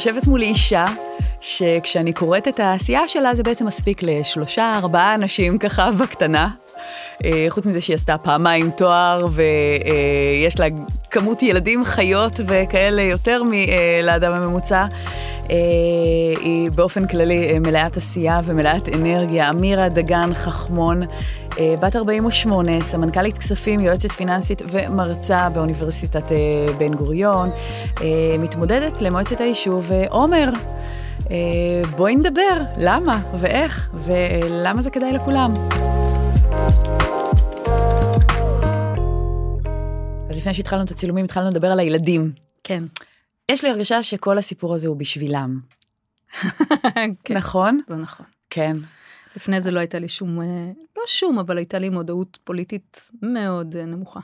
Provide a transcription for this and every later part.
יושבת מולי אישה, שכשאני קוראת את העשייה שלה זה בעצם מספיק לשלושה, ארבעה אנשים ככה בקטנה. אה, חוץ מזה שהיא עשתה פעמיים תואר ויש לה כמות ילדים, חיות וכאלה יותר מלאדם הממוצע. אה, היא באופן כללי מלאת עשייה ומלאת אנרגיה. אמירה דגן חכמון, אה, בת 48, סמנכ"לית כספים, יועצת פיננסית ומרצה באוניברסיטת בן גוריון, מתמודדת למועצת היישוב עומר. בואי נדבר, למה ואיך ולמה זה כדאי לכולם. אז לפני שהתחלנו את הצילומים, התחלנו לדבר על הילדים. כן. יש לי הרגשה שכל הסיפור הזה הוא בשבילם. כן. נכון? זה נכון. כן. לפני זה לא הייתה לי שום, אה, לא שום, אבל הייתה לי מודעות פוליטית מאוד אה, נמוכה.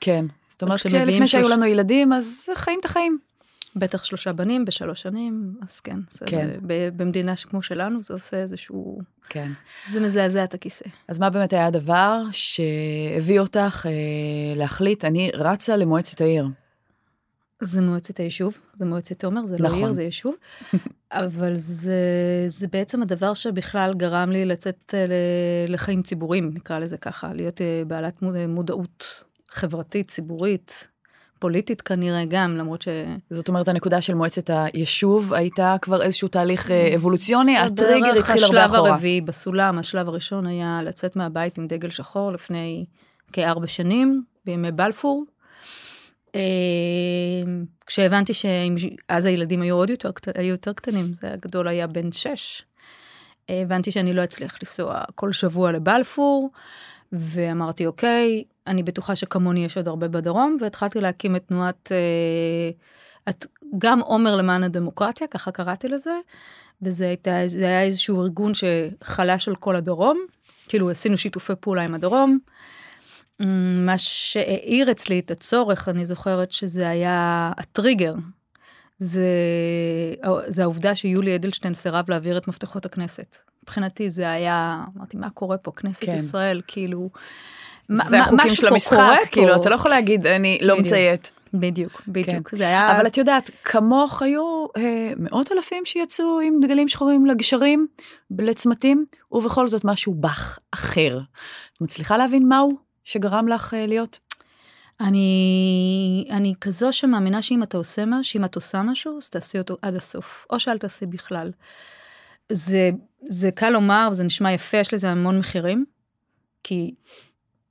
כן. זאת אומרת, לפני שהיו לנו ילדים, אז חיים את החיים. בטח שלושה בנים בשלוש שנים, אז כן. כן. במדינה כמו שלנו זה עושה איזשהו... כן. זה מזעזע את הכיסא. אז מה באמת היה הדבר שהביא אותך אה, להחליט, אני רצה למועצת העיר? זה מועצת היישוב, זה מועצת תומר, זה נכון. לא עיר, זה יישוב. אבל זה, זה בעצם הדבר שבכלל גרם לי לצאת אה, לחיים ציבוריים, נקרא לזה ככה, להיות אה, בעלת מודעות חברתית, ציבורית, פוליטית כנראה גם, למרות ש... זאת אומרת, הנקודה של מועצת היישוב הייתה כבר איזשהו תהליך אה, אבולוציוני, הטריגר התחיל הרבה אחורה. השלב הרביעי בסולם, השלב הראשון היה לצאת מהבית עם דגל שחור לפני כארבע שנים, בימי בלפור. אה, כשהבנתי שאז הילדים היו עוד יותר, היו יותר קטנים, זה הגדול היה בן שש. הבנתי שאני לא אצליח לנסוע כל שבוע לבלפור, ואמרתי, אוקיי, אני בטוחה שכמוני יש עוד הרבה בדרום, והתחלתי להקים את תנועת, אה, את, גם עומר למען הדמוקרטיה, ככה קראתי לזה, וזה הייתה, היה איזשהו ארגון שחלש על כל הדרום, כאילו עשינו שיתופי פעולה עם הדרום. מה שהאיר אצלי את הצורך, אני זוכרת שזה היה הטריגר. זה, זה העובדה שיולי אדלשטיין סירב להעביר את מפתחות הכנסת. מבחינתי זה היה, אמרתי, מה קורה פה? כנסת כן. ישראל, כאילו... והחוקים של המשחק, כאילו, אתה לא יכול להגיד, אני לא מציית. בדיוק, בדיוק. כן. זה היה... אבל את יודעת, כמוך היו אה, מאות אלפים שיצאו עם דגלים שחורים לגשרים, לצמתים, ובכל זאת משהו בך אחר. את מצליחה להבין מהו שגרם לך אה, להיות? אני, אני כזו שמאמינה שאם אתה עושה משהו, שאם את עושה משהו, אז תעשי אותו עד הסוף, או שאל תעשי בכלל. זה, זה קל לומר, וזה נשמע יפה, יש לזה המון מחירים, כי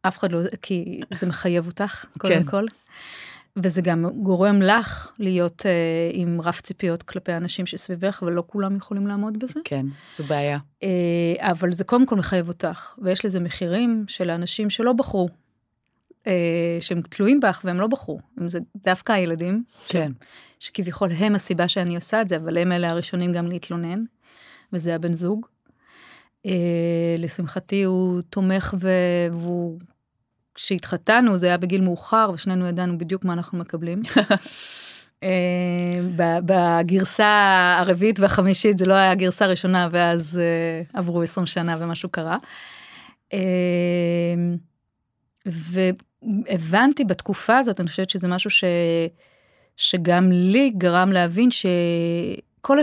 אף אחד לא, כי זה מחייב אותך, קודם כן. כל. וזה גם גורם לך להיות אה, עם רף ציפיות כלפי האנשים שסביבך, ולא כולם יכולים לעמוד בזה. כן, זו בעיה. אה, אבל זה קודם כל מחייב אותך, ויש לזה מחירים של האנשים שלא בחרו, אה, שהם תלויים בך והם לא בחרו, אם זה דווקא הילדים. כן. ש, שכביכול הם הסיבה שאני עושה את זה, אבל הם אלה הראשונים גם להתלונן, וזה הבן זוג. אה, לשמחתי הוא תומך והוא כשהתחתנו זה היה בגיל מאוחר ושנינו ידענו בדיוק מה אנחנו מקבלים. אה, בגרסה הרביעית והחמישית זה לא היה גרסה ראשונה ואז uh, עברו 20 שנה ומשהו קרה. Uh, והבנתי בתקופה הזאת, אני חושבת שזה משהו ש, שגם לי גרם להבין שכל,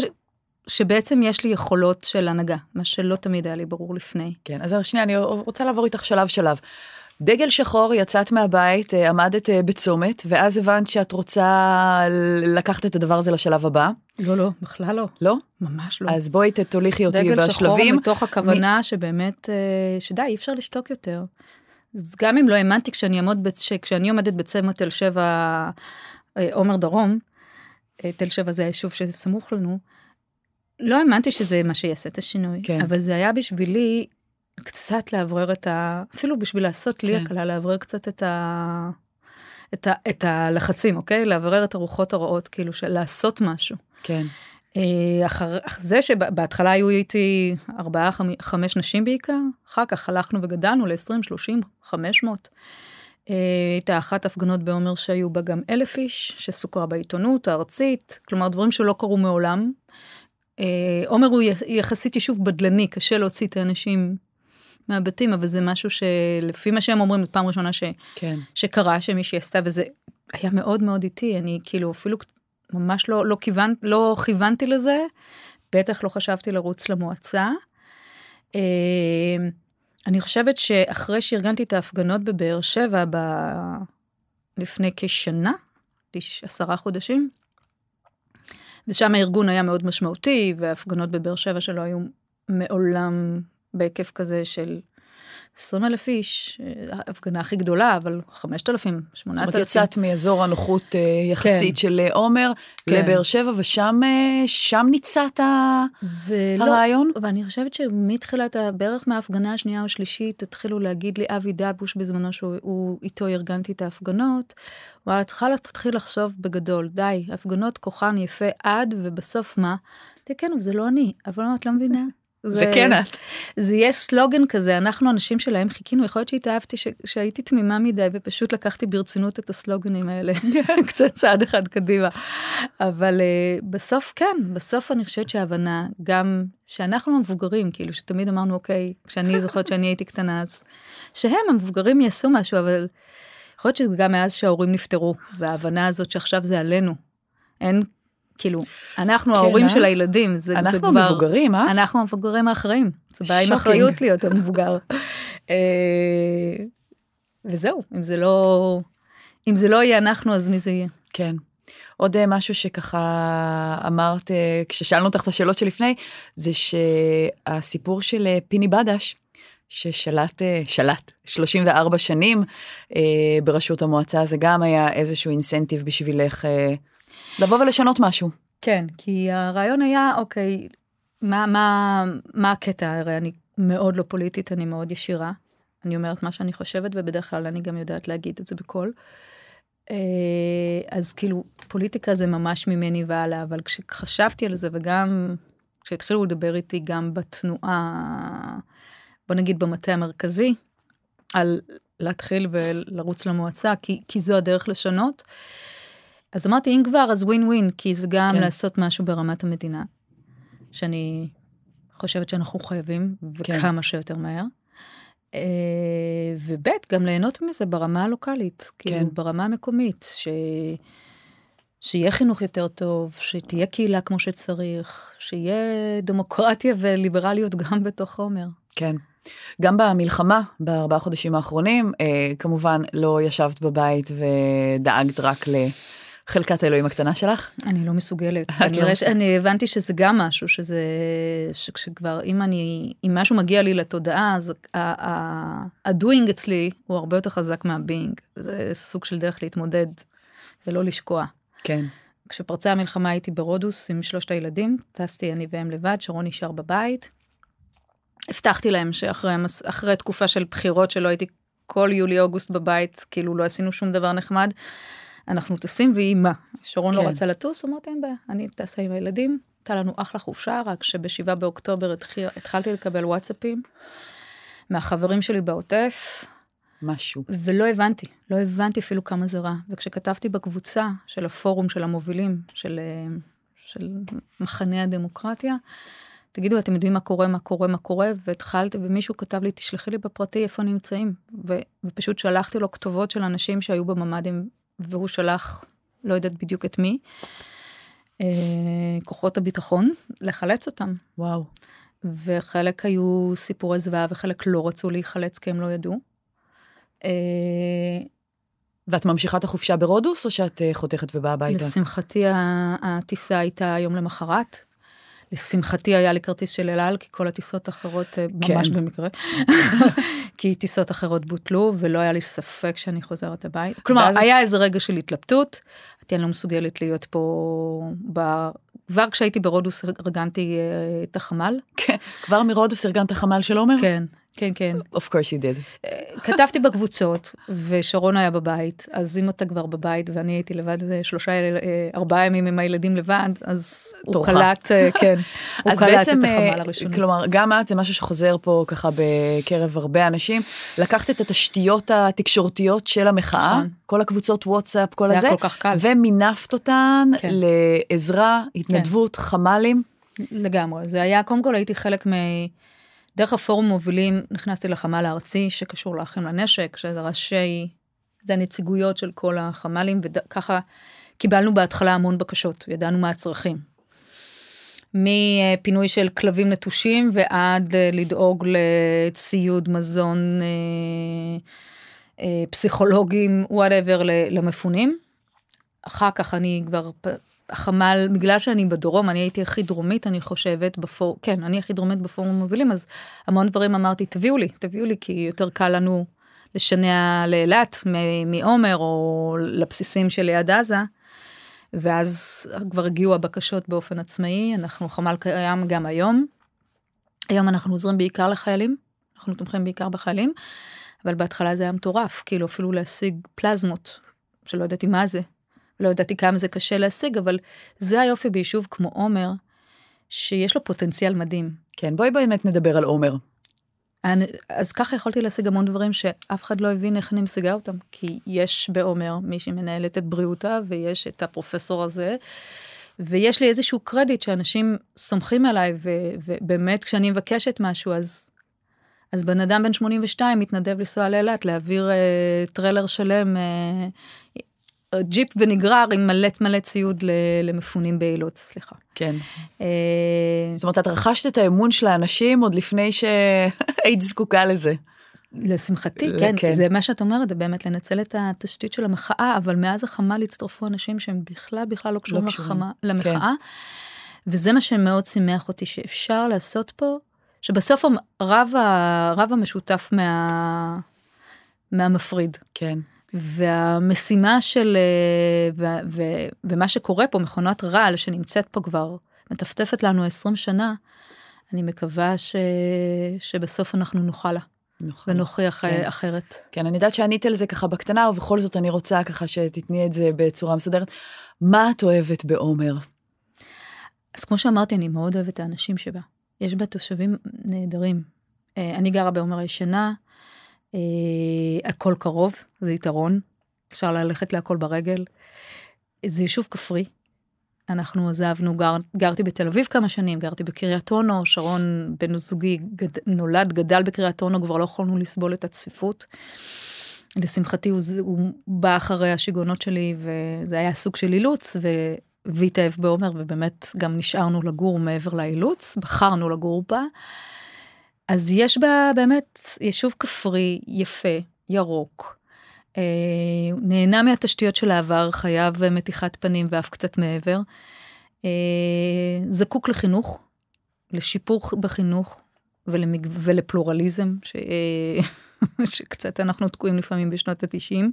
שבעצם יש לי יכולות של הנהגה, מה שלא תמיד היה לי ברור לפני. כן, אז שנייה, אני רוצה לעבור איתך שלב שלב. דגל שחור, יצאת מהבית, אה, עמדת אה, בצומת, ואז הבנת שאת רוצה לקחת את הדבר הזה לשלב הבא. לא, לא, בכלל לא. לא? ממש לא. אז בואי תוליכי אותי דגל בשלבים. דגל שחור מתוך הכוונה מ... שבאמת, אה, שדי, אי אפשר לשתוק יותר. אז גם אם לא האמנתי כשאני, עמוד, כשאני עומדת בצומת תל שבע, עומר דרום, תל שבע זה היישוב שסמוך לנו, לא האמנתי שזה מה שיעשה את השינוי, כן. אבל זה היה בשבילי קצת לאוורר את ה... אפילו בשביל לעשות לי כן. הקלה, לאוורר קצת את ה... את, ה, את הלחצים, אוקיי? לאוורר את הרוחות הרעות, כאילו, של לעשות משהו. כן. אה, אחר זה שבהתחלה היו איתי ארבעה, חמש נשים בעיקר, אחר כך הלכנו וגדלנו ל-20, 30, 500. הייתה אחת הפגנות בעומר שהיו בה גם אלף איש, שסוקרה בעיתונות הארצית, כלומר דברים שלא קרו מעולם. אה, עומר הוא יחסית יישוב בדלני, קשה להוציא את האנשים מהבתים, אבל זה משהו שלפי מה שהם אומרים, זו פעם ראשונה ש... כן. שקרה שמישהי עשתה, וזה היה מאוד מאוד איטי, אני כאילו אפילו ממש לא, לא, כיוון, לא כיוונתי לזה, בטח לא חשבתי לרוץ למועצה. אה, אני חושבת שאחרי שארגנתי את ההפגנות בבאר שבע ב... לפני כשנה, עשרה חודשים, ושם הארגון היה מאוד משמעותי, וההפגנות בבאר שבע שלו היו מעולם בהיקף כזה של 20 אלף איש, ההפגנה הכי גדולה, אבל 5,000, 8,000. זאת אומרת, יצאת מאזור הנוחות אה, יחסית כן. של אה, עומר כן. לבאר שבע, ושם אה, שם ניצת ולא, הרעיון? ואני חושבת שמתחילת, בערך מההפגנה השנייה או השלישית, התחילו להגיד לי אבי דבוש בזמנו, שהוא איתו ארגנתי את ההפגנות, וואלה, צריכה להתחיל לחשוב בגדול, די, הפגנות כוחן יפה עד, ובסוף מה? כן, אבל זה לא אני, אבל את לא מבינה. זה כן את. זה יהיה סלוגן כזה, אנחנו אנשים שלהם חיכינו, יכול להיות שהתאהבתי שהייתי תמימה מדי ופשוט לקחתי ברצינות את הסלוגנים האלה, קצת צעד אחד קדימה. אבל uh, בסוף כן, בסוף אני חושבת שההבנה, גם שאנחנו המבוגרים, כאילו שתמיד אמרנו, אוקיי, כשאני זוכרת שאני הייתי קטנה, אז שהם המבוגרים יעשו משהו, אבל יכול להיות שזה גם מאז שההורים נפטרו, וההבנה הזאת שעכשיו זה עלינו. אין כאילו, אנחנו כן, ההורים אה? של הילדים, זה, אנחנו זה כבר... אנחנו המבוגרים, אה? אנחנו המבוגרים האחראים. זה בעיה עם אחריות להיות המבוגר. אה, וזהו, אם זה לא... אם זה לא יהיה אנחנו, אז מי זה יהיה? כן. עוד אה, משהו שככה אמרת אה, כששאלנו אותך את השאלות שלפני, זה שהסיפור של פיני בדש, ששלט, שלט 34 שנים בראשות המועצה, זה גם היה איזשהו אינסנטיב בשבילך לבוא ולשנות משהו. כן, כי הרעיון היה, אוקיי, מה, מה, מה הקטע? הרי אני מאוד לא פוליטית, אני מאוד ישירה. אני אומרת מה שאני חושבת, ובדרך כלל אני גם יודעת להגיד את זה בקול. אה, אז כאילו, פוליטיקה זה ממש ממני והלאה, אבל כשחשבתי על זה, וגם כשהתחילו לדבר איתי גם בתנועה, בוא נגיד במטה המרכזי, על להתחיל ולרוץ למועצה, כי, כי זו הדרך לשנות. אז אמרתי, אם כבר, אז ווין ווין, כי זה גם כן. לעשות משהו ברמת המדינה, שאני חושבת שאנחנו חייבים, כן. וכמה כן. שיותר מהר. אה, וב' גם ליהנות מזה ברמה הלוקאלית, כאילו כן. ברמה המקומית, ש... שיהיה חינוך יותר טוב, שתהיה קהילה כמו שצריך, שיהיה דמוקרטיה וליברליות גם בתוך חומר. כן. גם במלחמה, בארבעה חודשים האחרונים, אה, כמובן לא ישבת בבית ודאגת רק ל... חלקת האלוהים הקטנה שלך? אני לא מסוגלת. אני, לא אני הבנתי שזה גם משהו, שזה, שכשכבר, אם אני, אם משהו מגיע לי לתודעה, אז הדוינג אצלי הוא הרבה יותר חזק מהבינג. זה סוג של דרך להתמודד ולא לשקוע. כן. כשפרצה המלחמה הייתי ברודוס עם שלושת הילדים, טסתי אני והם לבד, שרון נשאר בבית. הבטחתי להם שאחרי תקופה של בחירות שלא הייתי כל יולי-אוגוסט בבית, כאילו לא עשינו שום דבר נחמד. אנחנו טסים והיא מה? שרון לא כן. לא רצה לטוס, אמרתי אין בעיה, אני טסה עם הילדים, הייתה לנו אחלה חופשה, רק שבשבעה באוקטובר התחיל, התחלתי לקבל וואטסאפים מהחברים שלי בעוטף. משהו. ולא הבנתי, לא הבנתי אפילו כמה זה רע. וכשכתבתי בקבוצה של הפורום של המובילים, של, של מחנה הדמוקרטיה, תגידו, אתם יודעים מה קורה, מה קורה, מה קורה, והתחלתי, ומישהו כתב לי, תשלחי לי בפרטי איפה נמצאים. ו, ופשוט שלחתי לו כתובות של אנשים שהיו בממ"דים והוא שלח, לא יודעת בדיוק את מי, אה, כוחות הביטחון, לחלץ אותם. וואו. וחלק היו סיפורי זוועה וחלק לא רצו להיחלץ כי הם לא ידעו. אה, ואת ממשיכה את החופשה ברודוס, או שאת אה, חותכת ובאה הביתה? לשמחתי, הטיסה הייתה יום למחרת. לשמחתי היה לי כרטיס של אל על, כי כל הטיסות האחרות, אה, ממש כן. במקרה, כי טיסות אחרות בוטלו, ולא היה לי ספק שאני חוזרת הבית. כלומר, ואז... היה איזה רגע של התלבטות, אני לא מסוגלת להיות פה ב... כבר כשהייתי ברודוס ארגנתי אה, את החמ"ל. כן, כבר מרודוס ארגנת חמ"ל של עומר? כן. כן, כן. Of course you did. כתבתי בקבוצות, ושרון היה בבית, אז אם אתה כבר בבית ואני הייתי לבד שלושה, אה, ארבעה ימים עם הילדים לבד, אז הוא קלט, אה, כן, הוא קלט את החמ"ל אה, הראשוני. כלומר, גם את, זה משהו שחוזר פה ככה בקרב הרבה אנשים, לקחת את התשתיות התקשורתיות של המחאה, נכון. כל הקבוצות וואטסאפ, כל הזה, זה היה כל כך קל. ומינפת אותן כן. לעזרה, התנדבות, כן. חמ"לים. לגמרי, זה היה, קודם כל הייתי חלק מ... דרך הפורום מובילים נכנסתי לחמ"ל הארצי שקשור לאחים לנשק, שזה ראשי, זה הנציגויות של כל החמ"לים, וככה קיבלנו בהתחלה המון בקשות, ידענו מה הצרכים. מפינוי של כלבים נטושים ועד אה, לדאוג לציוד, מזון, אה, אה, פסיכולוגים, וואטאבר, למפונים. אחר כך אני כבר, החמ"ל, בגלל שאני בדרום, אני הייתי הכי דרומית, אני חושבת, בפור, כן, אני הכי דרומית בפורום המובילים, אז המון דברים אמרתי, תביאו לי, תביאו לי, כי יותר קל לנו לשנע לאילת מעומר או לבסיסים שליד עזה. ואז כבר הגיעו הבקשות באופן עצמאי, אנחנו חמ"ל קיים גם היום. היום אנחנו עוזרים בעיקר לחיילים, אנחנו תומכים בעיקר בחיילים, אבל בהתחלה זה היה מטורף, כאילו אפילו להשיג פלזמות, שלא ידעתי מה זה, לא ידעתי כמה זה קשה להשיג, אבל זה היופי ביישוב כמו עומר, שיש לו פוטנציאל מדהים. כן, בואי באמת נדבר על עומר. אני, אז ככה יכולתי להשיג המון דברים שאף אחד לא הבין איך אני משיגה אותם, כי יש בעומר מי שמנהלת את בריאותה, ויש את הפרופסור הזה, ויש לי איזשהו קרדיט שאנשים סומכים עליי, ו, ובאמת כשאני מבקשת משהו, אז, אז בן אדם בן 82 מתנדב לנסוע לאילת, להעביר אה, טריילר שלם, אה, ג'יפ ונגרר עם מלא מלא ציוד למפונים באילות, סליחה. כן. אה, זאת אומרת, את רכשת את האמון של האנשים עוד לפני שהיית זקוקה לזה. לשמחתי, כן, כן, זה מה שאת אומרת, זה באמת לנצל את התשתית של המחאה, אבל מאז החמ"ל הצטרפו אנשים שהם בכלל בכלל לא קשורים לא לחמה, למחאה, כן. וזה מה שמאוד שימח אותי, שאפשר לעשות פה, שבסוף הרב, הרב המשותף מה, מהמפריד. כן. והמשימה של, אה, ו, ו, ומה שקורה פה, מכונת רעל שנמצאת פה כבר, מטפטפת לנו 20 שנה, אני מקווה ש, שבסוף אנחנו נוכל לה. נכון. ונוכיח אה, כן. אחרת. כן, אני יודעת שענית על זה ככה בקטנה, ובכל זאת אני רוצה ככה שתתני את זה בצורה מסודרת. מה את אוהבת בעומר? אז כמו שאמרתי, אני מאוד אוהבת את האנשים שבה. יש בה תושבים נהדרים. אה, אני גרה בעומר הישנה, הכל קרוב, זה יתרון, אפשר ללכת להכל ברגל. זה יישוב כפרי. אנחנו עזבנו, גר, גרתי בתל אביב כמה שנים, גרתי בקריית אונו, שרון בן זוגי גד, נולד, גדל בקריית אונו, כבר לא יכולנו לסבול את הצפיפות. לשמחתי הוא, הוא בא אחרי השיגעונות שלי וזה היה סוג של אילוץ והתאהב בעומר ובאמת גם נשארנו לגור מעבר לאילוץ, בחרנו לגור בה. אז יש בה באמת יישוב כפרי יפה, ירוק. אה, נהנה מהתשתיות של העבר, חייב מתיחת פנים ואף קצת מעבר. אה, זקוק לחינוך, לשיפור בחינוך ולמג... ולפלורליזם, ש... שקצת אנחנו תקועים לפעמים בשנות התשעים,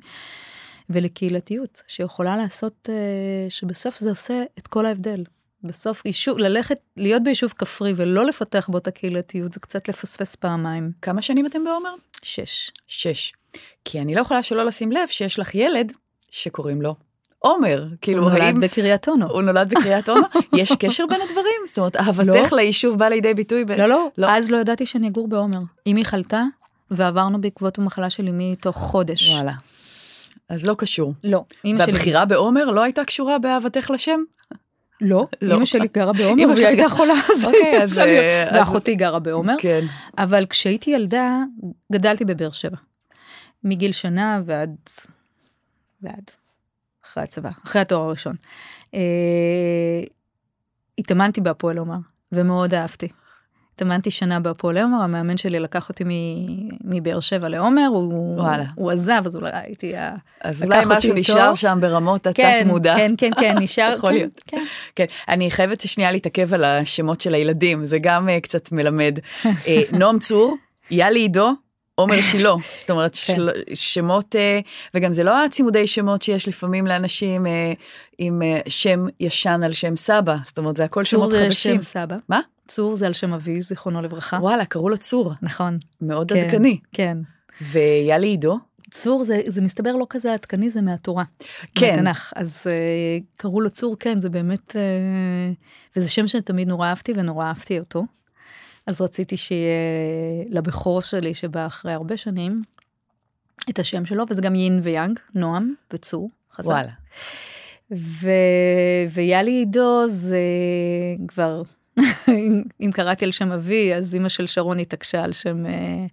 ולקהילתיות, שיכולה לעשות, אה, שבסוף זה עושה את כל ההבדל. בסוף יישוב, ללכת, להיות ביישוב כפרי ולא לפתח בו את הקהילתיות, זה קצת לפספס פעמיים. כמה שנים אתם בעומר? שש. שש. כי אני לא יכולה שלא לשים לב שיש לך ילד שקוראים לו עומר. כאילו, הוא נולד האם... בקריית אונו. הוא נולד בקריית אונו? יש קשר בין הדברים? זאת אומרת, אהבתך לא. ליישוב בא לידי ביטוי ב... לא, לא, לא, אז לא ידעתי שאני אגור בעומר. אמי חלתה, ועברנו בעקבות המחלה של אמי תוך חודש. וואלה. אז לא קשור. לא. והבחירה שלי... בעומר לא הייתה קשורה באהבתך לשם? לא, לא. אמא שלי גרה בעומר, והיא הייתה חולה, אוקיי, אז... ואחותי גרה בעומר. כן. אבל כשהייתי ילדה, גדלתי בבאר שבע. מגיל שנה ועד... ועד. אחרי הצבא, אחרי התואר הראשון. אה, התאמנתי בהפועל עומר, ומאוד אהבתי. התאמנתי שנה בהפועל עומר, המאמן שלי לקח אותי מבאר שבע לעומר, הוא, הוא עזב, אז אולי הייתי... אז אולי משהו נשאר שם ברמות כן, מודע. כן, כן, כן, נשאר, יכול כן, להיות. כן. כן, אני חייבת שנייה להתעכב על השמות של הילדים, זה גם uh, קצת מלמד. uh, נועם צור, יאלי עידו, עומר שילה, זאת אומרת כן. של, שמות, uh, וגם זה לא הצימודי שמות שיש לפעמים לאנשים עם שם ישן על שם סבא, זאת אומרת זה הכל שמות חדשים. צור זה שם סבא. מה? צור זה על שם אבי, זיכרונו לברכה. וואלה, קראו לו צור. נכון. מאוד כן, עדכני. כן. ויאלי עידו? צור זה, זה מסתבר לא כזה עדכני, זה מהתורה. כן. מהתנ"ך. אז uh, קראו לו צור, כן, זה באמת, uh, וזה שם שתמיד נורא אהבתי ונורא אהבתי אותו. אז רציתי שיהיה לבכור שלי, שבא אחרי הרבה שנים, את השם שלו, וזה גם יין ויאנג, נועם וצור, חזק. וואלה. ו... ויאלי עידו זה כבר אם קראתי על שם אבי, אז אימא של שרון התעקשה על שם אה,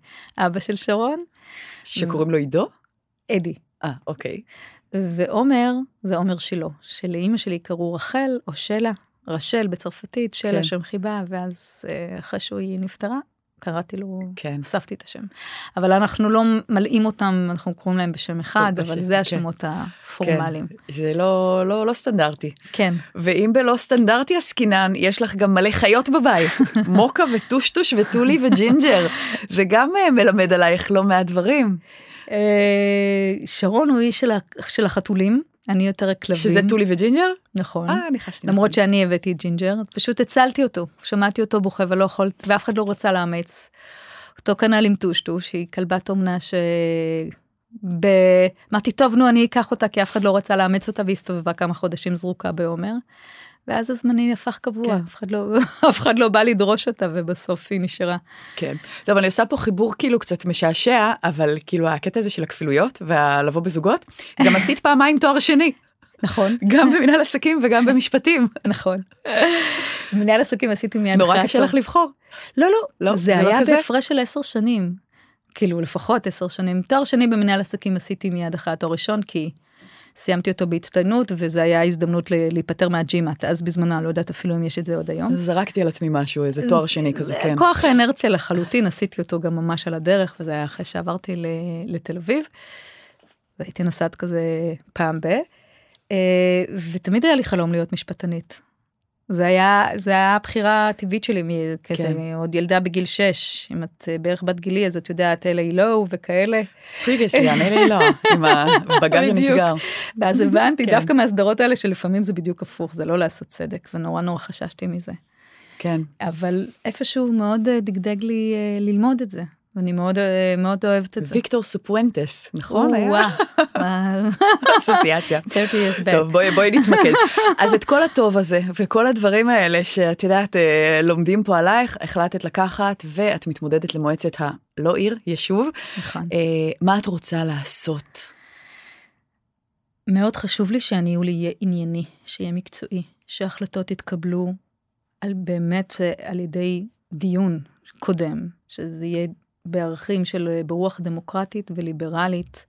אבא של שרון. שקוראים לו עידו? אדי. אה, אוקיי. ועומר, זה עומר שילה, שלאימא שלי קראו רחל או שלה, רשל בצרפתית, שלה כן. שם חיבה, ואז אה, אחרי שהיא נפטרה, קראתי לו, כן. הוספתי את השם. אבל אנחנו לא מלאים אותם, אנחנו קוראים להם בשם אחד, בשם, אבל זה כן. השמות הפורמליים. זה לא, לא, לא סטנדרטי. כן. ואם בלא סטנדרטי עסקינן, יש לך גם מלא חיות בבית. מוקה וטושטוש וטולי וג'ינג'ר. זה גם אה, מלמד עלייך לא מעט דברים. אה, שרון הוא איש של החתולים, אני יותר הכלבים. שזה טולי וג'ינג'ר? נכון. אה, נכנסתי. למרות שאני הבאתי את ג'ינג'ר, פשוט הצלתי אותו, שמעתי אותו בוכה ולא יכולתי, ואף אחד לא רצה לאמץ. אותו כנ"ל עם טושטוש, שהיא כלבת אומנה ש... ב... אמרתי, טוב, נו, אני אקח אותה, כי אף אחד לא רצה לאמץ אותה, והסתובבה כמה חודשים זרוקה בעומר. ואז הזמני הפך קבוע, כן. אף, אחד לא, אף אחד לא בא לדרוש אותה, ובסוף היא נשארה. כן. טוב, אני עושה פה חיבור כאילו קצת משעשע, אבל כאילו הקטע הזה של הכפילויות והלבוא בזוגות, גם עשית פעמיים תואר שני, נכון, גם במנהל עסקים וגם במשפטים. נכון. מנהל עסקים עשיתי מיד נורא אחרי קשה. לך לבחור. לא, לא, לא, זה זה לא היה כזה? בהפרש של עשר שנים. כאילו, לפחות עשר שנים. תואר שני במנהל עסקים עשיתי מיד אחרי התואר ראשון, כי סיימתי אותו בהצטיינות, וזו הייתה הזדמנות להיפטר מהג'ימאט. אז בזמנו, אני לא יודעת אפילו אם יש את זה עוד היום. זרקתי על עצמי משהו, איזה תואר שני כזה, כן. כוח האנרציה לחלוטין, עשיתי אותו גם ממש על הדרך, וזה היה אחרי שעברתי לתל אביב, והייתי נוסעת כזה פעם ב... אה, ותמיד היה לי חלום להיות משפטנית. זה היה, זה היה הבחירה הטבעית שלי, כזה, כן. עוד ילדה בגיל 6, אם את אה, בערך בת גילי, אז את יודעת, אלה הילו וכאלה. previously, אני לא, עם הבגז בדיוק. שנסגר. ואז הבנתי, כן. דווקא מהסדרות האלה, שלפעמים זה בדיוק הפוך, זה לא לעשות צדק, ונורא נורא חששתי מזה. כן. אבל איפשהו מאוד אה, דגדג לי אה, ללמוד את זה, ואני מאוד, אה, מאוד אוהבת את זה. ויקטור סופואנטס, נכון? וואו, אסוציאציה. 30 years back. טוב, בואי, בואי נתמקד. אז את כל הטוב הזה, וכל הדברים האלה שאת יודעת, אה, לומדים פה עלייך, החלטת לקחת, ואת מתמודדת למועצת הלא עיר, יישוב. נכון. אה, מה את רוצה לעשות? מאוד חשוב לי שהניהול יהיה ענייני, שיהיה מקצועי, שההחלטות יתקבלו על באמת על ידי דיון קודם, שזה יהיה בערכים של אה, ברוח דמוקרטית וליברלית,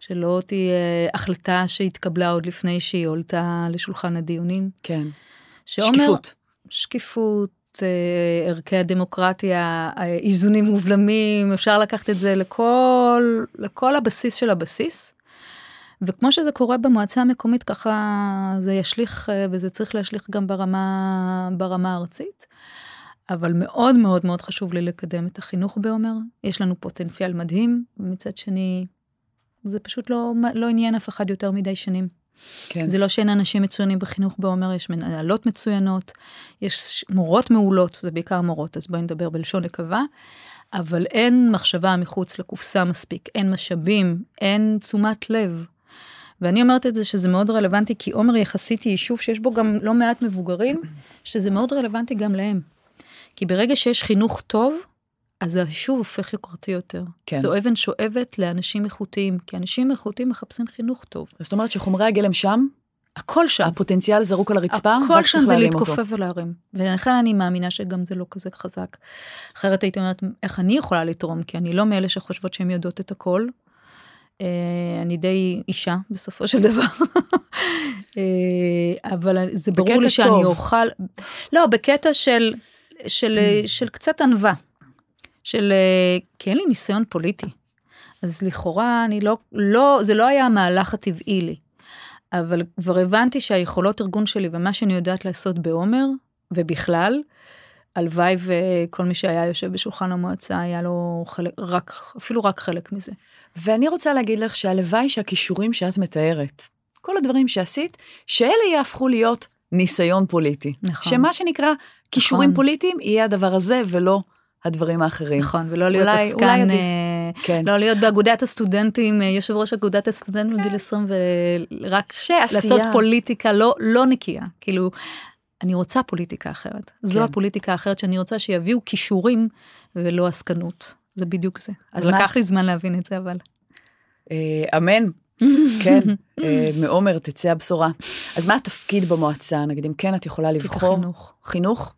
שלא תהיה החלטה שהתקבלה עוד לפני שהיא עולתה לשולחן הדיונים. כן. שעומר- שקיפות. שקיפות, אה, ערכי הדמוקרטיה, אה, איזונים ובלמים, אפשר לקחת את זה לכל, לכל הבסיס של הבסיס. וכמו שזה קורה במועצה המקומית, ככה זה ישליך, אה, וזה צריך להשליך גם ברמה, ברמה הארצית. אבל מאוד מאוד מאוד חשוב לי לקדם את החינוך בעומר. יש לנו פוטנציאל מדהים, ומצד שני, זה פשוט לא, לא עניין אף אחד יותר מדי שנים. כן. זה לא שאין אנשים מצוינים בחינוך בעומר, יש מנהלות מצוינות, יש מורות מעולות, זה בעיקר מורות, אז בואי נדבר בלשון נקבה, אבל אין מחשבה מחוץ לקופסה מספיק, אין משאבים, אין תשומת לב. ואני אומרת את זה שזה מאוד רלוונטי, כי עומר יחסית היא יישוב שיש בו גם לא מעט מבוגרים, שזה מאוד רלוונטי גם להם. כי ברגע שיש חינוך טוב, אז היישוב הופך יוקרתי יותר. כן. זו אבן שואבת לאנשים איכותיים, כי אנשים איכותיים מחפשים חינוך טוב. זאת אומרת שחומרי הגלם שם, הכל שם. הפוטנציאל זרוק על הרצפה, הכל רק שם צריך זה להעלים אותו. להתכופף ולהרים. ולכן אני מאמינה שגם זה לא כזה חזק. אחרת הייתי אומרת, איך אני יכולה לתרום? כי אני לא מאלה שחושבות שהן יודעות את הכל. אה, אני די אישה בסופו של דבר. אה, אבל זה ברור לי שאני טוב. אוכל... לא, בקטע של, של, Mm. של קצת ענווה. של... אה, כי אין לי ניסיון פוליטי. אז לכאורה אני לא, לא, זה לא היה המהלך הטבעי לי. אבל כבר הבנתי שהיכולות ארגון שלי ומה שאני יודעת לעשות בעומר, ובכלל, הלוואי וכל מי שהיה יושב בשולחן המועצה היה לו חלק, רק, אפילו רק חלק מזה. ואני רוצה להגיד לך שהלוואי שהכישורים שאת מתארת, כל הדברים שעשית, שאלה יהפכו להיות ניסיון פוליטי. נכון. שמה שנקרא כישורים נכון. פוליטיים יהיה הדבר הזה ולא הדברים האחרים. נכון, ולא להיות אולי- עסקן, אולי עדיף. אה, כן. לא להיות באגודת הסטודנטים, אה, יושב ראש אגודת הסטודנטים בגיל 20, ורק שעשייה. לעשות פוליטיקה לא, לא נקייה. כאילו, אני רוצה פוליטיקה אחרת. זו כן. הפוליטיקה האחרת שאני רוצה שיביאו כישורים ולא עסקנות. זה בדיוק זה. אז מה- לקח לי זמן להבין את זה, אבל... אה, אמן. כן, מעומר תצא הבשורה. אז מה התפקיד במועצה? נגיד, אם כן את יכולה לבחור? חינוך. חינוך?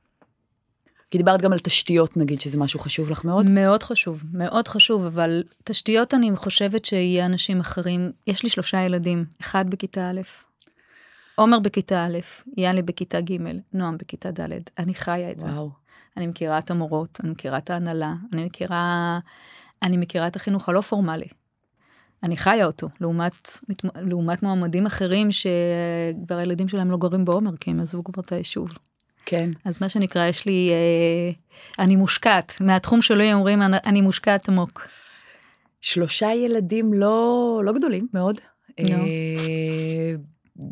כי דיברת גם על תשתיות נגיד, שזה משהו חשוב לך מאוד. מאוד חשוב, מאוד חשוב, אבל תשתיות אני חושבת שיהיה אנשים אחרים. יש לי שלושה ילדים, אחד בכיתה א', עומר בכיתה א', יאלי בכיתה ג', נועם בכיתה ד', אני חיה את זה. וואו. אני מכירה את המורות, אני מכירה את ההנהלה, אני מכירה, אני מכירה את החינוך הלא פורמלי. אני חיה אותו, לעומת, לעומת מועמדים אחרים שכבר הילדים שלהם לא גרים בעומר, כי הם עזבו כבר את היישוב. כן. אז מה שנקרא, יש לי, אה, אני מושקעת, מהתחום שלי אומרים, אני, מושקעת עמוק. שלושה ילדים לא, לא גדולים מאוד. לא. אה,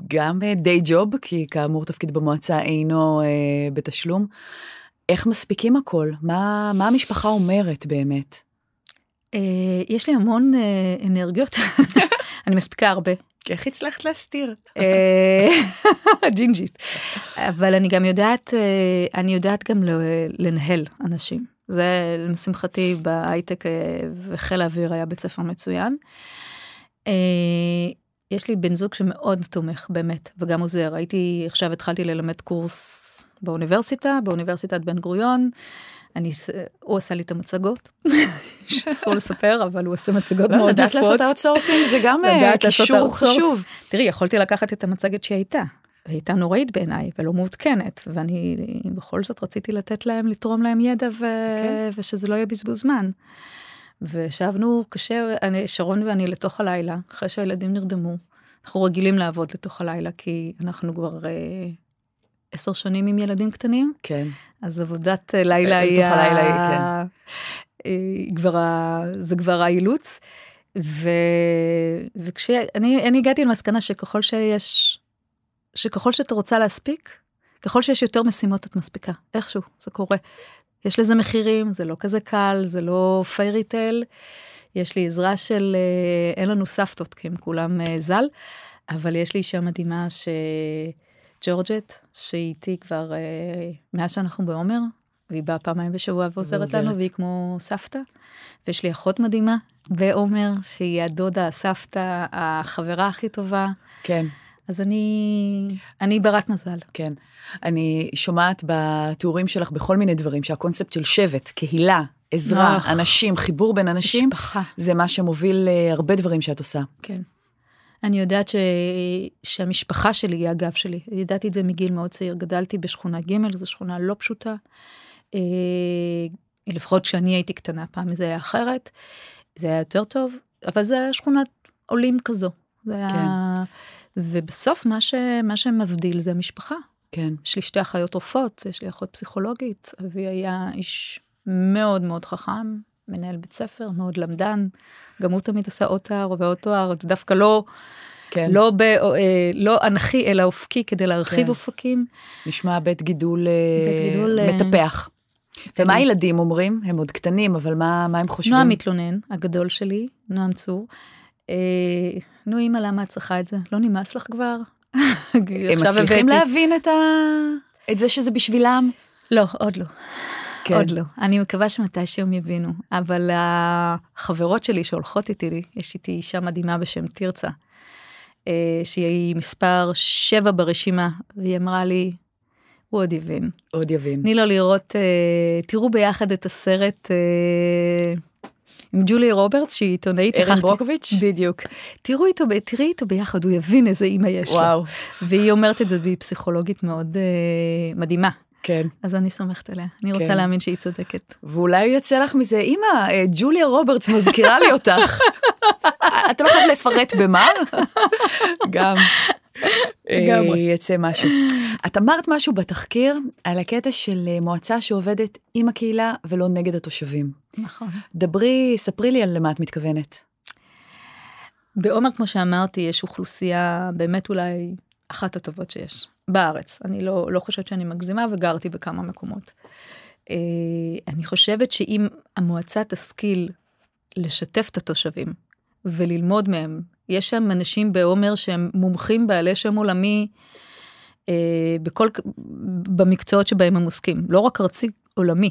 גם די ג'וב, כי כאמור תפקיד במועצה אינו אה, בתשלום. איך מספיקים הכל? מה, מה המשפחה אומרת באמת? אה, יש לי המון אה, אנרגיות, אני מספיקה הרבה. איך הצלחת להסתיר? אה, ג'ינג'ית. אבל אני גם יודעת, אה, אני יודעת גם לנהל אנשים. זה לשמחתי בהייטק אה, וחיל האוויר היה בית ספר מצוין. יש לי בן זוג שמאוד תומך באמת וגם עוזר. הייתי, עכשיו התחלתי ללמד קורס באוניברסיטה, באוניברסיטת בן גוריון. אני, הוא עשה לי את המצגות, שאסור לספר, אבל הוא עושה מצגות לא, מאוד לדעת יפות. לעשות outsourcing זה גם אה, לדעת קישור. חשוב. תראי, יכולתי לקחת את המצגת שהיא הייתה. נוראית בעיניי ולא מעודכנת, ואני בכל זאת רציתי לתת להם, לתרום להם ידע ו... כן. ושזה לא יהיה בזבוז זמן. וישבנו קשה, אני, שרון ואני לתוך הלילה, אחרי שהילדים נרדמו. אנחנו רגילים לעבוד לתוך הלילה, כי אנחנו כבר אה, עשר שנים עם ילדים קטנים, כן. אז עבודת אה, לילה אה, היא... לתוך הלילה היא, ה- היא כבר ה... זה כבר האילוץ. ו... וכשאני אני הגעתי למסקנה שככל שיש, שככל שאתה רוצה להספיק, ככל שיש יותר משימות את מספיקה, איכשהו, זה קורה. יש לזה מחירים, זה לא כזה קל, זה לא פיירי טייל. יש לי עזרה של, אה, אין לנו סבתות, כי הם כולם ז"ל, אבל יש לי אישה מדהימה ש... ג'ורג'ט, שהיא איתי כבר אה, מאז שאנחנו בעומר, והיא באה פעמיים בשבוע ועוזרת. לנו, והיא כמו סבתא. ויש לי אחות מדהימה בעומר, שהיא הדודה, הסבתא, החברה הכי טובה. כן, אז אני, אני ברת מזל. כן. אני שומעת בתיאורים שלך בכל מיני דברים שהקונספט של שבט, קהילה, עזרה. אנשים, חיבור בין אנשים, משפחה. זה מה שמוביל אה, הרבה דברים שאת עושה. כן. אני יודעת ש... שהמשפחה שלי היא הגב שלי. ידעתי את זה מגיל מאוד צעיר. גדלתי בשכונה ג', זו שכונה לא פשוטה. אה, לפחות כשאני הייתי קטנה, פעם זה היה אחרת. זה היה יותר טוב, אבל זה היה שכונת עולים כזו. זה היה... כן. ובסוף מה, ש... מה שמבדיל זה המשפחה. כן. יש לי שתי אחיות רופאות, יש לי אחות פסיכולוגית, אבי היה איש מאוד מאוד חכם, מנהל בית ספר, מאוד למדן, גם הוא תמיד עשה עוד תואר ועוד תואר, דווקא לא, כן. לא, ב, אה, לא אנכי אלא אופקי כדי להרחיב כן. אופקים. נשמע בית גידול, אה, בית גידול, אה, מטפח. ומה הילדים אומרים? הם עוד קטנים, אבל מה, מה הם חושבים? נועם מתלונן, הגדול שלי, נועם צור. אה, נו אמא, למה את צריכה את זה? לא נמאס לך כבר? הם מצליחים הבאתי- להבין את, ה... את זה שזה בשבילם? לא, עוד לא. כן. עוד לא. אני מקווה שמתישהו הם יבינו. אבל החברות שלי שהולכות איתי, יש איתי אישה מדהימה בשם תרצה, אה, שהיא מספר שבע ברשימה, והיא אמרה לי, הוא עוד יבין. עוד יבין. תני לו לראות, אה, תראו ביחד את הסרט אה, עם ג'ולי רוברטס, שהיא עיתונאית. ארן שכחתי- ברוקוביץ'? בדיוק. תראו איתו, תראי איתו ביחד, הוא יבין איזה אימא יש לו. וואו, והיא אומרת את זה, והיא פסיכולוגית מאוד מדהימה. כן. אז אני סומכת עליה, אני רוצה כן. להאמין שהיא צודקת. ואולי יצא לך מזה, אמא, אה, ג'וליה רוברטס מזכירה לי אותך. אתה לא חייב לפרט במה? גם. לגמרי. אה, יצא משהו. את אמרת משהו בתחקיר על הקטע של אה, מועצה שעובדת עם הקהילה ולא נגד התושבים. נכון. דברי, ספרי לי על למה את מתכוונת. בעומר, כמו שאמרתי, יש אוכלוסייה באמת אולי אחת הטובות שיש בארץ. אני לא, לא חושבת שאני מגזימה וגרתי בכמה מקומות. אה, אני חושבת שאם המועצה תשכיל לשתף את התושבים וללמוד מהם, יש שם אנשים בעומר שהם מומחים בעלי שם עולמי אה, בכל, במקצועות שבהם הם עוסקים, לא רק ארצי, עולמי.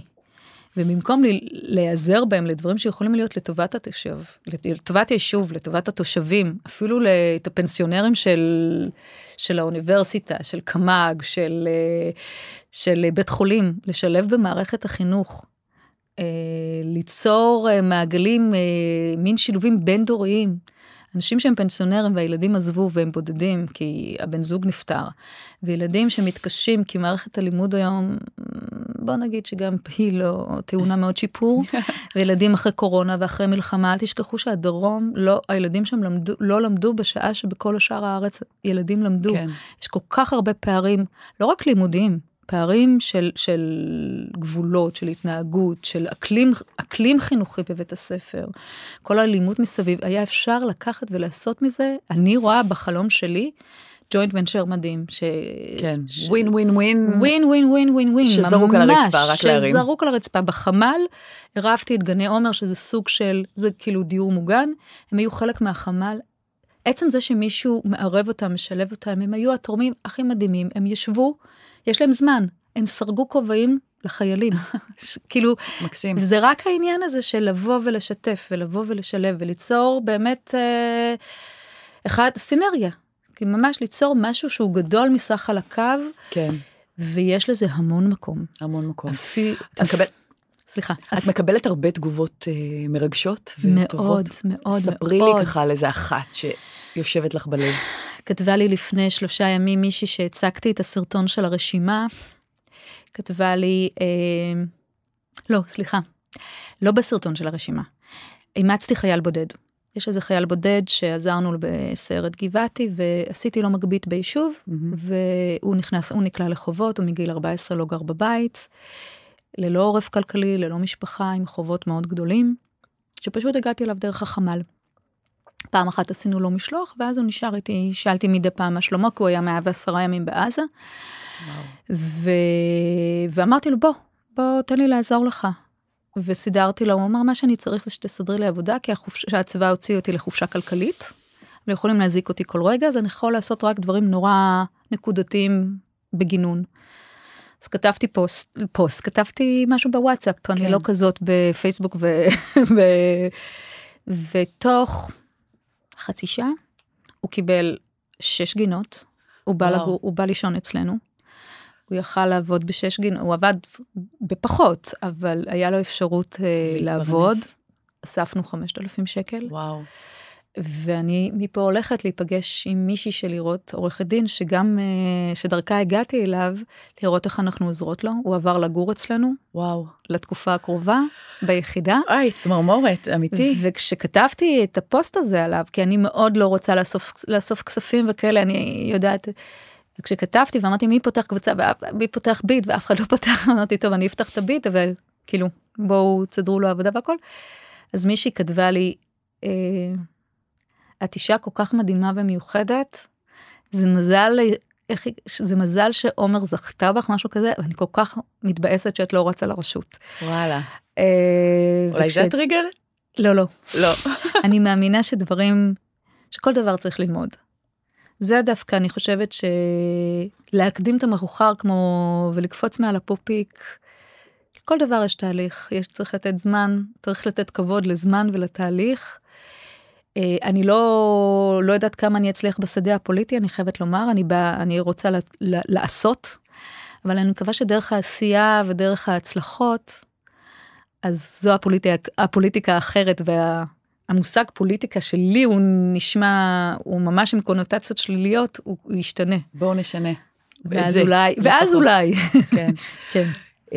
ובמקום להיעזר בהם לדברים שיכולים להיות לטובת התושב, לטובת היישוב, לטובת התושבים, אפילו את הפנסיונרים של, של האוניברסיטה, של קמ"ג, של, של בית חולים, לשלב במערכת החינוך. ליצור מעגלים, מין שילובים בין-דוריים. אנשים שהם פנסיונרים והילדים עזבו והם בודדים כי הבן זוג נפטר, וילדים שמתקשים כי מערכת הלימוד היום, בוא נגיד שגם היא לא טעונה מאוד שיפור, וילדים אחרי קורונה ואחרי מלחמה, אל תשכחו שהדרום, לא, הילדים שם למדו, לא למדו בשעה שבכל השאר הארץ ילדים למדו. כן. יש כל כך הרבה פערים, לא רק לימודיים, פערים של, של גבולות, של התנהגות, של אקלים, אקלים חינוכי בבית הספר, כל האלימות מסביב, היה אפשר לקחת ולעשות מזה, אני רואה בחלום שלי, ג'וינט ונצ'ר מדהים. ש... כן, ווין ווין ווין. ווין ווין ווין ווין ווין, שזרוק על הרצפה, רק להרים. שזרוק על הרצפה. בחמ"ל, הרבתי את גני עומר, שזה סוג של, זה כאילו דיור מוגן, הם היו חלק מהחמ"ל. עצם זה שמישהו מערב אותם, משלב אותם, הם היו התורמים הכי מדהימים, הם ישבו. יש להם זמן, הם סרגו כובעים לחיילים. כאילו, מקסים. זה רק העניין הזה של לבוא ולשתף ולבוא ולשלב וליצור באמת אה, אחד, סינרגיה. כי ממש ליצור משהו שהוא גדול מסך חלקיו. כן. ויש לזה המון מקום. המון מקום. אפי... את מקבל... סליחה. את מקבלת הרבה תגובות אה, מרגשות וטובות. מאוד, מאוד, ספרי מאוד. לי ככה על איזה אחת שיושבת לך בלב. כתבה לי לפני שלושה ימים מישהי שהצגתי את הסרטון של הרשימה, כתבה לי, אה, לא, סליחה, לא בסרטון של הרשימה, אימצתי חייל בודד. יש איזה חייל בודד שעזרנו בסיירת גבעתי ועשיתי לו מגבית ביישוב mm-hmm. והוא נכנס, הוא נקלע לחובות, הוא מגיל 14 לא גר בבית, ללא עורף כלכלי, ללא משפחה, עם חובות מאוד גדולים, שפשוט הגעתי אליו דרך החמ"ל. פעם אחת עשינו לו משלוח, ואז הוא נשאר איתי, שאלתי מדי פעם מה שלמה, כי הוא היה 110 ימים בעזה. ו... ואמרתי לו, בוא, בוא, תן לי לעזור לך. וסידרתי לו, הוא אמר, מה שאני צריך זה שתסדרי לי עבודה, כי החופש... הצבא הוציא אותי לחופשה כלכלית, ויכולים להזיק אותי כל רגע, אז אני יכול לעשות רק דברים נורא נקודתיים בגינון. אז כתבתי פוסט, פוסט, כתבתי משהו בוואטסאפ, כן. אני לא כזאת בפייסבוק ו... ו... ותוך חצי שעה, הוא קיבל שש גינות, הוא בא, לגור, הוא בא לישון אצלנו. הוא יכל לעבוד בשש גינות, הוא עבד בפחות, אבל היה לו אפשרות uh, לעבוד. אספנו 5,000 שקל. וואו. ואני מפה הולכת להיפגש עם מישהי של לראות עורכת דין, שגם, uh, שדרכה הגעתי אליו, לראות איך אנחנו עוזרות לו. הוא עבר לגור אצלנו. וואו. לתקופה הקרובה, ביחידה. אוי, צמרמורת, אמיתי. וכשכתבתי את הפוסט הזה עליו, כי אני מאוד לא רוצה לאסוף, לאסוף כספים וכאלה, אני יודעת... וכשכתבתי ואמרתי מי פותח קבוצה ומי פותח ביט ואף אחד לא פתח אמרתי טוב אני אפתח את הביט אבל כאילו בואו תסדרו לו עבודה והכל. אז מישהי כתבה לי אה, את אישה כל כך מדהימה ומיוחדת זה מזל איך, זה מזל שעומר זכתה בך משהו כזה ואני כל כך מתבאסת שאת לא רצה לרשות. וואלה. אה, אולי וכשאת... זה הטריגר? לא לא. לא. אני מאמינה שדברים שכל דבר צריך ללמוד. זה דווקא אני חושבת שלהקדים את המאוחר כמו ולקפוץ מעל הפופיק. כל דבר יש תהליך יש צריך לתת זמן צריך לתת כבוד לזמן ולתהליך. אה, אני לא לא יודעת כמה אני אצליח בשדה הפוליטי אני חייבת לומר אני בא אני רוצה ל, ל, לעשות. אבל אני מקווה שדרך העשייה ודרך ההצלחות אז זו הפוליטיקה הפוליטיקה האחרת וה... המושג פוליטיקה שלי הוא נשמע, הוא ממש עם קונוטציות שליליות, הוא, הוא ישתנה. בואו נשנה. ואז אולי, ואז אולי. כן. כן. Uh,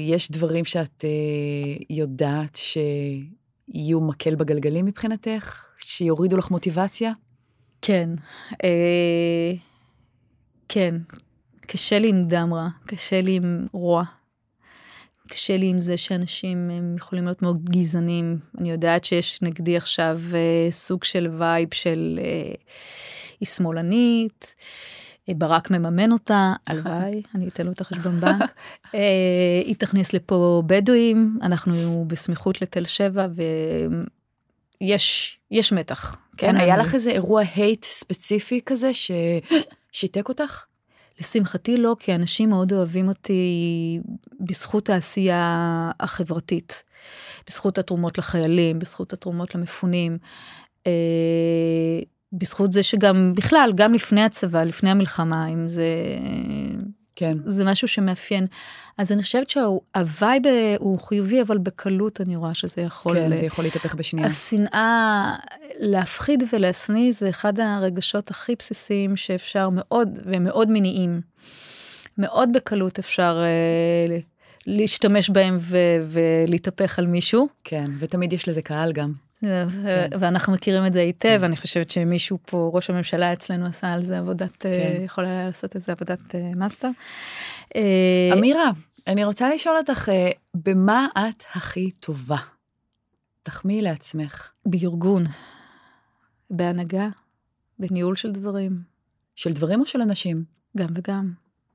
יש דברים שאת uh, יודעת שיהיו מקל בגלגלים מבחינתך? שיורידו לך מוטיבציה? כן. Uh, כן. קשה לי עם דם רע, קשה לי עם רוע. קשה לי עם זה שאנשים הם יכולים להיות מאוד גזענים. אני יודעת שיש נגדי עכשיו אה, סוג של vibe של אה, היא שמאלנית, אה, ברק מממן אותה, הלוואי, אני אתן לו את החשבון בנק. אה, היא תכניס לפה בדואים, אנחנו בסמיכות לתל שבע ויש יש מתח. כן, היה לך איזה אירוע hate ספציפי כזה ששיתק אותך? לשמחתי לא, כי אנשים מאוד אוהבים אותי בזכות העשייה החברתית, בזכות התרומות לחיילים, בזכות התרומות למפונים. אה, בזכות זה שגם בכלל, גם לפני הצבא, לפני המלחמה, אם זה... כן. זה משהו שמאפיין. אז אני חושבת שהווייב הוא חיובי, אבל בקלות אני רואה שזה יכול... כן, זה יכול להתהפך בשנייה. השנאה, להפחיד ולהשניא זה אחד הרגשות הכי בסיסיים שאפשר מאוד, והם מאוד מיניים. מאוד בקלות אפשר אה, להשתמש בהם ולהתהפך על מישהו. כן, ותמיד יש לזה קהל גם. כן. ואנחנו מכירים את זה היטב, אני חושבת שמישהו פה, ראש הממשלה אצלנו עשה על זה עבודת, אה, כן. יכול היה לעשות איזה עבודת אה, מאסטר. אה, אמירה, אני רוצה לשאול אותך, במה את הכי טובה? תחמיאי לעצמך. בארגון, בהנהגה, בניהול של דברים. של דברים או של אנשים? גם וגם.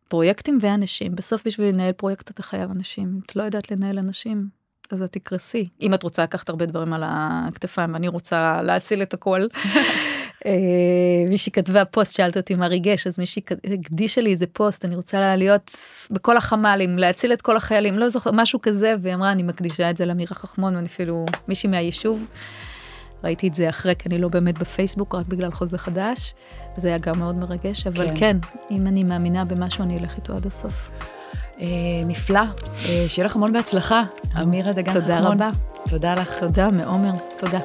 פרויקטים ואנשים. בסוף בשביל לנהל פרויקט אתה חייב אנשים. את לא יודעת לנהל אנשים, אז את תקרסי. אם את רוצה לקחת הרבה דברים על הכתפיים, ואני רוצה להציל את הכל. אה, מישהי כתבה פוסט, שאלת אותי מה ריגש, אז מישהי הקדישה לי איזה פוסט, אני רוצה להיות בכל החמ"לים, להציל את כל החיילים, לא זוכר, משהו כזה, והיא אמרה, אני מקדישה את זה לאמירה חכמון, ואני אפילו, מישהי מהיישוב, ראיתי את זה אחרי, כי אני לא באמת בפייסבוק, רק בגלל חוזה חדש, וזה היה גם מאוד מרגש, אבל כן, כן אם אני מאמינה במשהו, אני אלך איתו עד הסוף. אה, נפלא, אה, שיהיה לך המון בהצלחה, אמירה דגן חכמון. תודה רבה. תודה לך. תודה, מעומר, תודה.